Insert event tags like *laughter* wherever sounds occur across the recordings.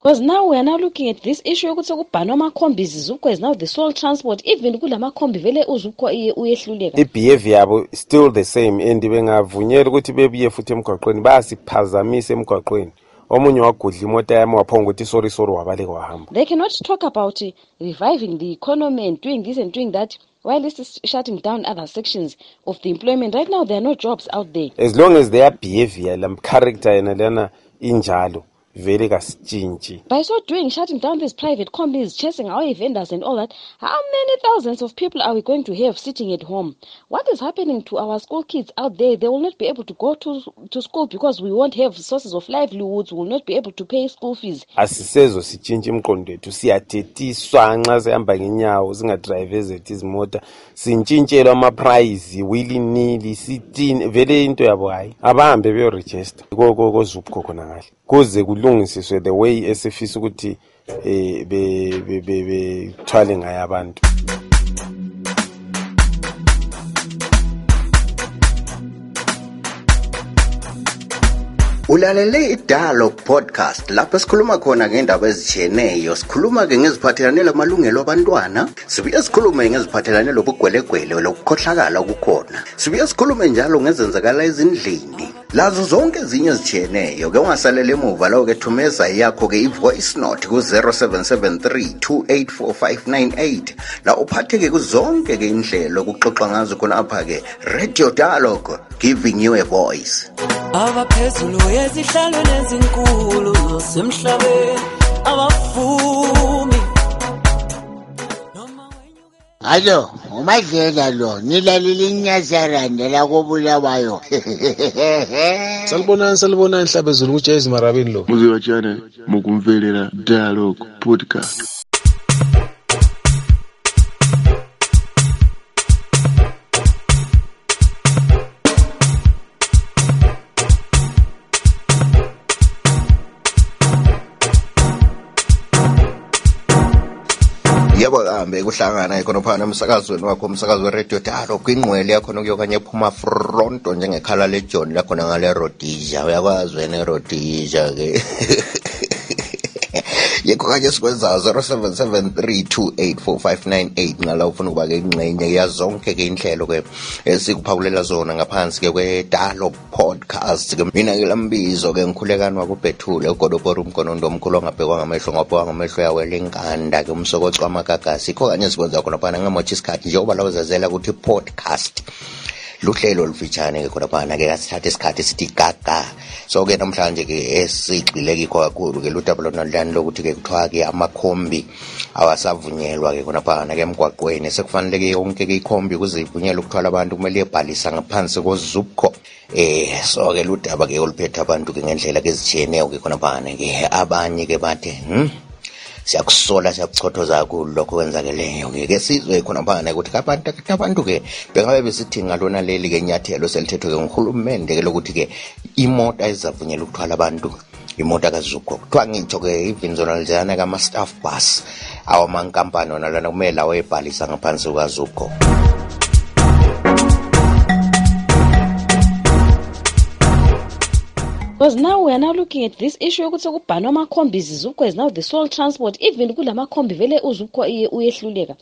because now we are now looking at this issue yokuthi sekubhanwa amakhombi izizukho is now the sole transport even kula makhombi vele uzukho uyehluleka. I-behavior yabo still the same and bengavunyela ukuthi bebuye futhi emgwaqweni bayasiphazamisa emgwaqweni. Omunye wagudla imoto yami waphonga ukuthi sorry sorry wabaleka wahamba. They cannot talk about uh, reviving the economy and doing this and doing that while this is shutting down other sections of the employment. Right now there are no jobs out there. As long as their behavior lam character yena lena injalo vele kasitshintshi. By so doing shutting down these private companies chasing away vendors and all that how many thousands of people are we going to have sitting at home? What is happening to our school kids out there? They will not be able to go to, to school because we won't have sources of livelihoods. We will not be able to pay school fees. Asisezo sitshintshe imqondo yethu siyathethiswa nxa sihamba ngenyawo singadrayive ezethu izimota. Sintshintshelwa amaprayizi willy nili sitini vele into yabo hayi abahambe beyorejista kozupco khona ngale. Kuze kulungisiswe the way esifisa ukuthi um bethwale ngayo abantu ulalele idialog podcast lapho sikhuluma khona ngendaba ezitshiyeneyo. Sikhuluma ke ngeziphathelane lamalungelo abantwana. Sibuye sikhulume ngeziphathelane lobugwelegwele lokukhohlakala okukhona sibuye sikhulume njalo ngezenzakala ezindlini. Lazo zonke ezinye ezijiyeneyo-ke ungasalela emuva lawo ke thumeza yakho ke i-voice note ku-0773 284598 la uphatheke kuzonke ke indlela okuxoxa ngazo khonapha ke radio dialogue giving you a voice yezihlalo nezinkulu semhlabeni abavumi Alo, umadlela lo, nilalile inyazarande la kobulawayo. *laughs* Salibonani salibonani hlabezulu kuJezi Marabini lo. Muziwatshana mukumvelela Dialogue Podcast. Yebo kambe kuhlangana ikhonophana emsakazweni wakho umsakazi weradio dalo kwingqwele yakhona kuyokanye ephuma fronto njengekhala lejoni lakhona ngale rodisia uyakwazi wena erodisia ke *laughs* yekho kanye sikwenza 0773284598 ngala ufuna ukuba ke ingxenye yazonke ke inhlelo ke esikuphakulela zona ngaphansi ke kwedalo podcast ke mina ke lambizo ke ngikhulekani wakubhethule ugodobora umgonondo omkhulu ongabhekwa ngamehlo ngobhekwa ngamehlo yawela inkanda ke umsokoco wamagagasi. Ikho kanye sikwenza khona phana ngamotsha isikhathi njengoba lawuzazela ukuthi podcast luhlelo olufitshane ke khonaphana ke kasithatha isikhathi sithi gaga. So ke namhlanje ke esigxile kikho kakhulu ke ludaba lona lani lokuthi ke kuthiwa ke amakhombi awasavunyelwa ke khonaphana ke emgwaqweni. Sekufanele ke yonke ke ikhombi kuze ivunyelwe ukuthwala abantu kumele ibhalisa ngaphansi kozupco. Eh so ke ludaba ke oluphethe abantu ke ngendlela ke ezitshiyeneyo ke khonaphana ke abanye ke bathe hmm? Siyakusola siyakuchothoza kakhulu lokho kwenzakeleyo ke sizwe khona phana ukuthi abantu abantu ke bengabe besithi ngalona leli ke nyathelo selithethwe ke nguhulumende ke lokuthi ke imota ezizavunyela ukuthwala abantu imota kazuko kuthiwa ngitsho ke even zona leziyana kama-staff bus awamankampani wona lana kumele lawo ebhalisa ngaphansi kukazuko because now we are now looking at this issue yokuthi sekubhanwa amakhombi izizukho is now the sole transport even kula makhombi vele uzukho uyehluleka.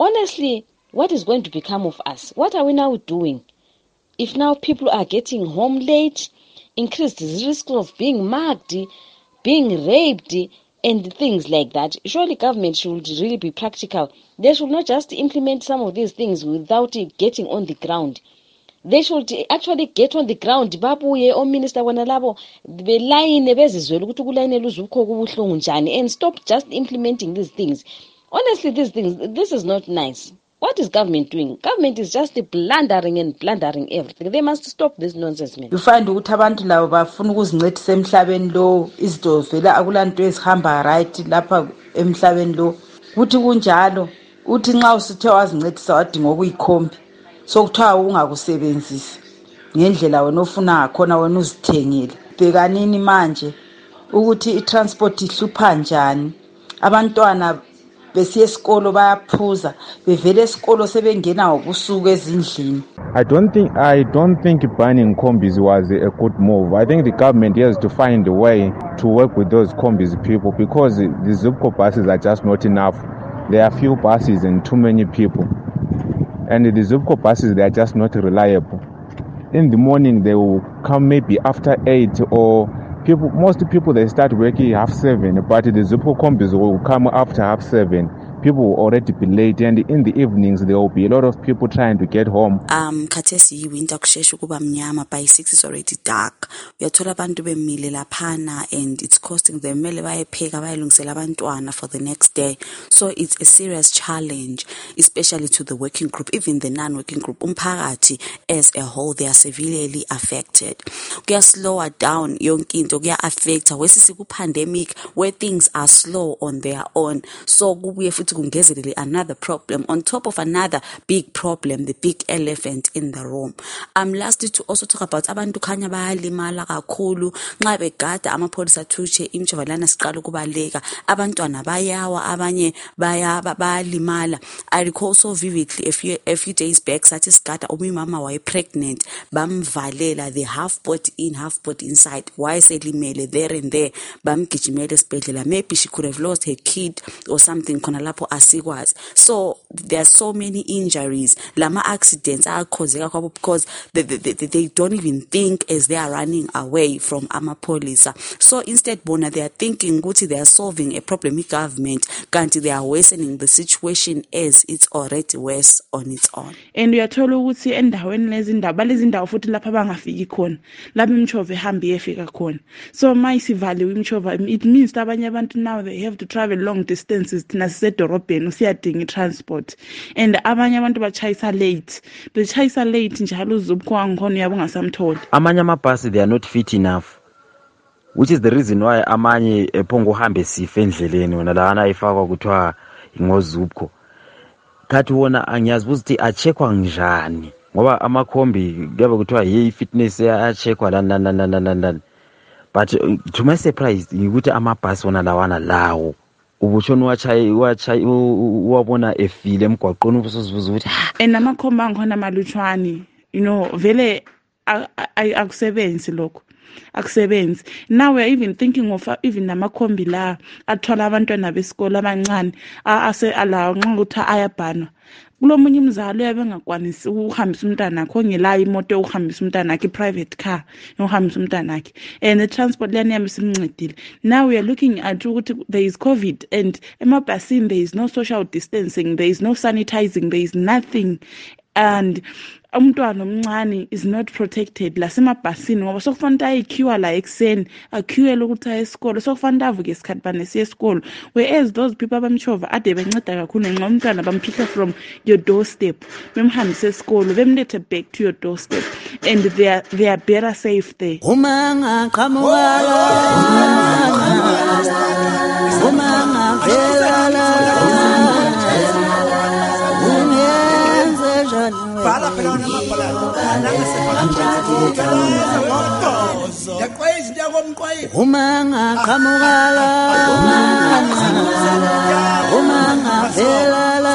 Honestly what is going to become of us? What are we now doing? If now people are getting home late increased risk of being mugged being raped and things like that surely government should really be practical. They should not just implement some of these things without it getting on the ground they should actually get on the ground babuye ominister bona labo belayine bezizwela ukuthi ukulayinela uzukho kubuhlungu njani and stop just implementing these things. Honestly these things this is not nice. What is government doing? Government is just blundering and blundering everything. They must stop this nonsense man. You find ukuthi abantu labo bafuna ukuzincedisa emhlabeni lo izinto vele akulanto ezihamba right lapha emhlabeni lo. Kuthi kunjalo uthi nxa usithe wazincedisa wadinga okuyikhombi sokuthiwa ungakusebenzisi ngendlela wena ofuna ngakhona wena uzithengele bhekanini manje ukuthi i-transport ihlupha njani abantwana besiya esikolo bayaphuza bevele esikolo sebengena ngobusuku ezindlini I don't think I don't think banning combis was a good move. I think the government has to find a way to work with those combis people because the Zupco buses are just not enough. There are few buses and too many people. And the Zupco buses they are just not reliable. In the morning they will come maybe after eight or people most people they start working half seven, but the Zupco combis will come after half seven. People will already be late and in the evenings there will be a lot of people trying to get home. Um khathesi yiwinter kusheshe ukuba mnyama by six is already dark. Uyathola abantu bemile laphana and it's costing them. Kumele bayepheka bayelungisela abantwana for the next day. So it's a serious challenge especially to the working group even the non-working group. Umphakathi as a whole they are severely affected. Kuyaslower down yonke into kuya-affecta wesisi ku-pandemic where things are slow on their own. So kubuye futhi another problem on top of another big problem the big elephant in the room. Um lastly to also talk about abantu khanya bayalimala kakhulu. Nxa begada amapholisa athutshe imjova lana siqala ukubaleka. Abantwana bayawa abanye bayalimala. I recall so vividly a few, a few days back sathi sigada umimama wayepregnant bamvalela the half body in half body inside. Wayeselimele there and there? Bamgijimela esibhedlela. Maybe she could have lost her kid or something khona lapho asikwazi. So there are so many injuries. Lama accidents ayakhozeka kwabo because they, they, they, they don't even think as they are running away from amapholisa so instead bona they are thinking ukuthi they are solving a problem i-government kanti they are worsening the situation as it's already worse on its own. And uyathola ukuthi endaweni lezi ndawo balezi ndawo futhi lapho abangafiki khona lapho imishova ehamba iyefika khona. So ma isivaliwe imishova it means abanye abantu now they have to travel long distances thina sisedorobheni usiyadinga i-transport. And abanye abantu bachayisa late. Bechayisa late njalo uzubukho wangikhona uyabe ungasamtholi. Amanye amabhasi they are not fit enough which is the reason why amanye ephonga uhambe sife endleleni. Wona lana ayifakwa kuthiwa ngozubco khathi wona angiyazibuza ukuthi acheckwa njani? Ngoba amakhombi kuyabe kuthiwa ye i-fitness ayacheckwa lani lani lani lani lani lani but uh, to my surprise yikuthi amabhasi wona lawana lawo ubutshona uwabona efile emgwaqweni ubusuzibuza ukuthi and amakhomba angikhona malutshwane you know vele akusebenzi lokho akusebenzi. Now weare even thinking of even namakhombi la athwala abantwana besikolo abancane alawo nxa ukuthi ayabhanwa kulo munye umzali uyabe engakwanisi ongelayo imoto yokuhambisa i-private car yokuhambisa and i-transport yabe simncedile now we are looking at ukuthi there is covid and emabhasini there is no social distancing there is no sanitizing there is nothing and umntwana omncane is not protected. Lasemabhasini ngoba sokufanele ukuthi ayekhiwa la ekuseni akhiwele ukuthi aye esikolo. Sokufanele avuke isikhathi banesiya esikolo. Whereas those people abamshova ade benceda kakhulu ngenxa umntwana bamphihla from your doorstep bemhambise esikolo bemlethe back to your doorstep and they are, they are better safe there. Uma uma phela wona amabhalana nangesefaaaeza ngodozo yaqwaya izinto yakomqwayile uma ngaqhamukalaa uma ngavela la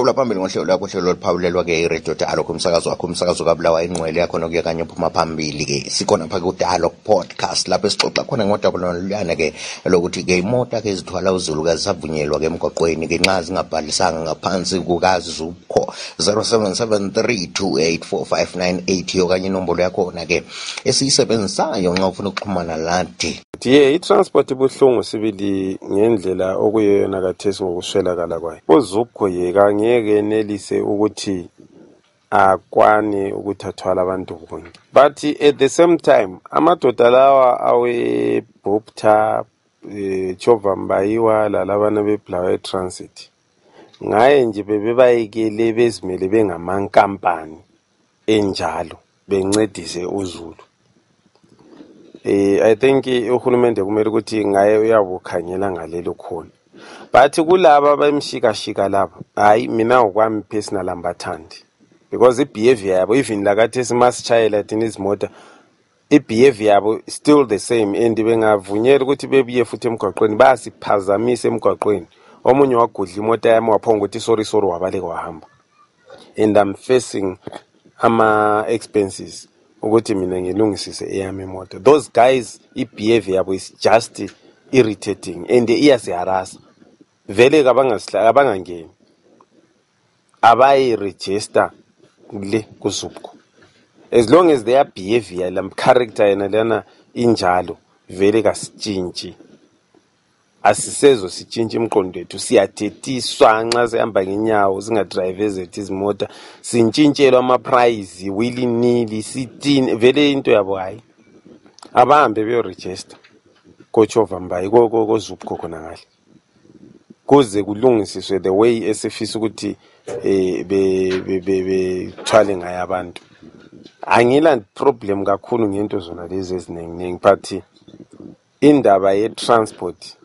siqhubula phambili ngohlelo lwakho hlelo oluphawulelwa-ke iradio dialog umsakazo wakho umsakazo kabulawa inqwele yakhona kuye kanye uphuma phambili-ke sikhona pha-ke udialog podcast lapho esixoxa khona ngodabuloluyana-ke lokuthi-ke imota-ke ezithwala uzulu zavunyelwa-ke emgwaqweni-ke nxa zingabhalisanga ngaphansi kukazi ucingo 0773284598 okanye inombolo yakhona-ke esiyisebenzisayo nxa ufuna ukuxhumana lathi ye i-transport ibuhlungu sibili ngendlela okuyeyona kathesi ngokuswelakala kwayo. Uzukho yeka angeke enelise ukuthi akwane ukuthi athwala abantu bonke. But at the same time amadoda lawa awebopta um chova mbayiwa lalabana beblawayo transit ngaye nje bebebayekele bezimele bengamankampani enjalo bencedise uzulu. Eh i think uhulumende kumele ukuthi ngaye uyabukhangela ngalelo khona. But kulaba bemshikashika laba hayi mina ngokwami personal ambathandi because i-behavior yabo even lakathesi masitshayela thina izimota i-behavior yabo still the same. And bengavunyela ukuthi bebuye futhi emgwaqweni bayasiphazamisa emgwaqweni. Omunye wagudla imota yami waphonga ukuthi sorry sorry wabaleka wahamba. And i'm facing ama-expenses ukuthi mina ngilungisise eyami imoto. Those guys i-behavior yabo is just irritating and iyasiharasa vele kabangasihlala abangangeni abayi-register le kuzubko. As long as their behavior lam character yena lana injalo vele kasitshintshi. Asisezo sitshintshe imiqondo yethu siyathethiswa nxa sihamba ngenyawo singadrayive ezethu izimota sintshintshelwa amaprayizi willy nili sithini vele into yabo hayi. Abahambe beyorejista kochova mbayi kozupco khona ngale kuze kulungisiswe the way esifisa ukuthi eh bethwale ngayo abantu. Angila problem kakhulu ngento zona lezi eziningi but indaba ye-transport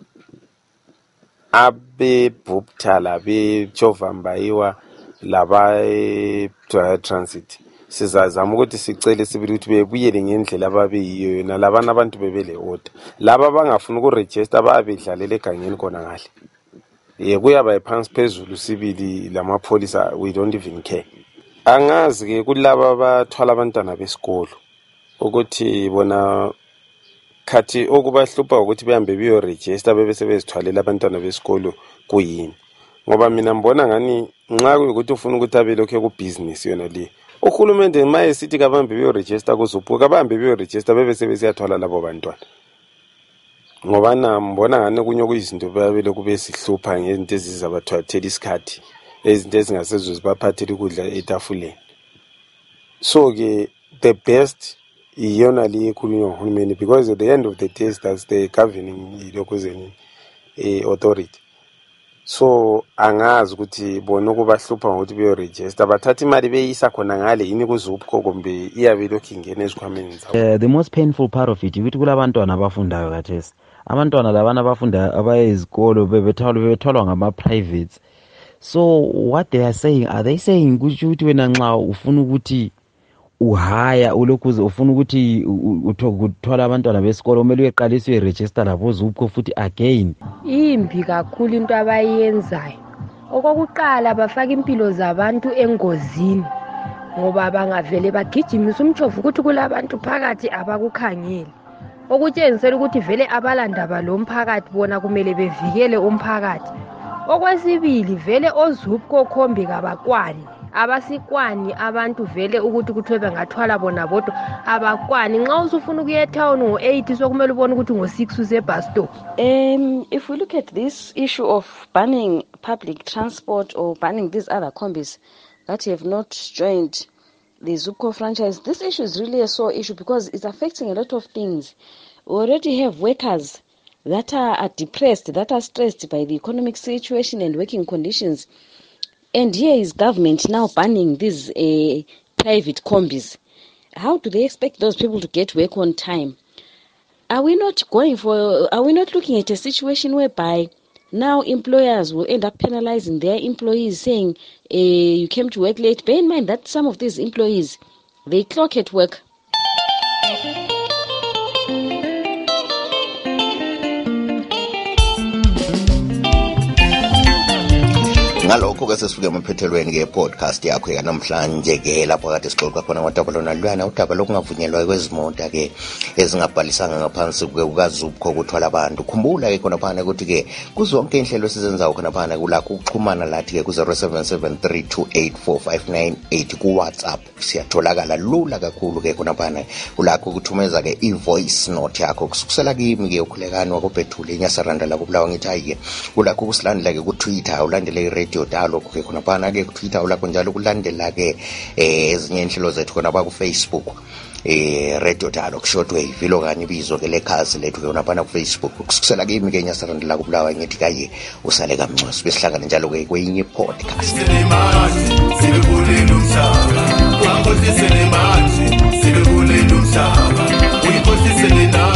abebhupta labechova mbayiwa laba-transit sizazama ukuthi sicele sibili ukuthi bebuyele ngendlela ababeyiyo yona. Labana abantu bebele order laba abangafuni ukurejista bayabedlalela egangeni khona ngale. Ye kuyaba phansi phezulu sibili lamapholisa we don't even care. Angazi-ke kulaba abathwala abantwana besikolo ukuthi bona khathi okubahlupha ukuthi behambe beyorejista bebe sebezithwalela abantwana besikolo kuyini. Ngoba mina mbona ngani nxa kuyukuthi ufuna ukuthi abe lokhu ekubhizinisi yona le uhulumende ma esithi kabahambe beyorejista kuzupho kabahambe beyorejista bebe sebesiyathwala labo bantwana. Ngoba na mbona ngani kunye okuyizinto babelokhu besihlupha ngezinto ezizabathwathela isikhathi ezinto ezingasezo zibaphathela ukudla etafuleni. So-ke the best iyona le ekhulunywa nguhulumeni because at the end of the day that's the governing lokuzeni uh, authority. So angazi ukuthi bona ukubahlupha ngokuthi beyorejista bathatha imali beyisa khona ngale yini kuzupho kumbe iyabe ilokhu ingena ezikhwameni zabo? Uh, the most painful part of it ukuthi kulabantwana abafundayo kathesi. Abantwana labana abafundayo abaya ezikolo bebethwalwa ngama-privates. So what they are saying are they saying kusho ukuthi wena nxa ufuna ukuthi uhaya ulokhuze ufuna ukuthi kuthwala abantwana besikolo kumele uyeqalisa uyerejista labo zupco futhi again. Imbi kakhulu into abayenzayo. Okokuqala bafaka impilo zabantu engozini ngoba bangavele bagijimisa umtshovu ukuthi kulabantu phakathi abakukhangeli okutshengisela ukuthi vele abalandaba lo mphakathi bona kumele bevikele umphakathi. Okwesibili vele ozupco khombi kabakwani. Abasikwani abantu vele ukuthi kuthiwe bengathwala bona bodwa abakwani nxa usufuna ukuya etown ngo-eight sokumele ubone ukuthi ngo-six Um, if we look at this issue of banning public transport or banning these other combis that have not joined the Zuko franchise, this issue is really a sore issue because it's affecting a lot of things. We already have workers that are depressed, that are stressed by the economic situation and working conditions. And here is government now banning these uh, private combis. How do they expect those people to get work on time? Are we not going for, are we not looking at a situation whereby now employers will end up penalizing their employees saying, uh, you came to work late? Bear in mind that some of these employees, they clock at work. ngalokho ke sesifike emaphethelweni ke-podcast yakho yanamhlanje ke lapho kade sixoxa khona ngodaba lona udaba lokungavunyelwa kwezimota ke ezingabhalisanga ngaphansi kukazupho kuthwala abantu. Khumbula ke khona phana ukuthi-ke kuzonke inhlelo esizenzayo khona phana kulakho ukuxhumana lathi-ke ku-077 328 kuwhatsapp. Siyatholakala lula kakhulu ke khona phana kulakho ukuthumeza ke i-voice note yakho. Kusukusela kimi ke ukhulekani wakobhethule inyasaranda lakobulawa ngithi hayi-ke kulakho ukusilandela ke kutwitter ulandele iradio radio dialogue ke khona. Phana ke kutwitter ulakho njalo ukulandela ke eh ezinye inhlelo zethu khona ba eh, kufacebook eh radio dialogue shortwave ilo kanye ibizo ke lekhasi lethu ke unaphana kufacebook. Kusukusela kimi ke nyasarandela kubulawa ngithi kaye usale kamncwaso besihlangane njalo ke kwenye podcast Sibe kulelo mhlaba, uyiphosisele nawe.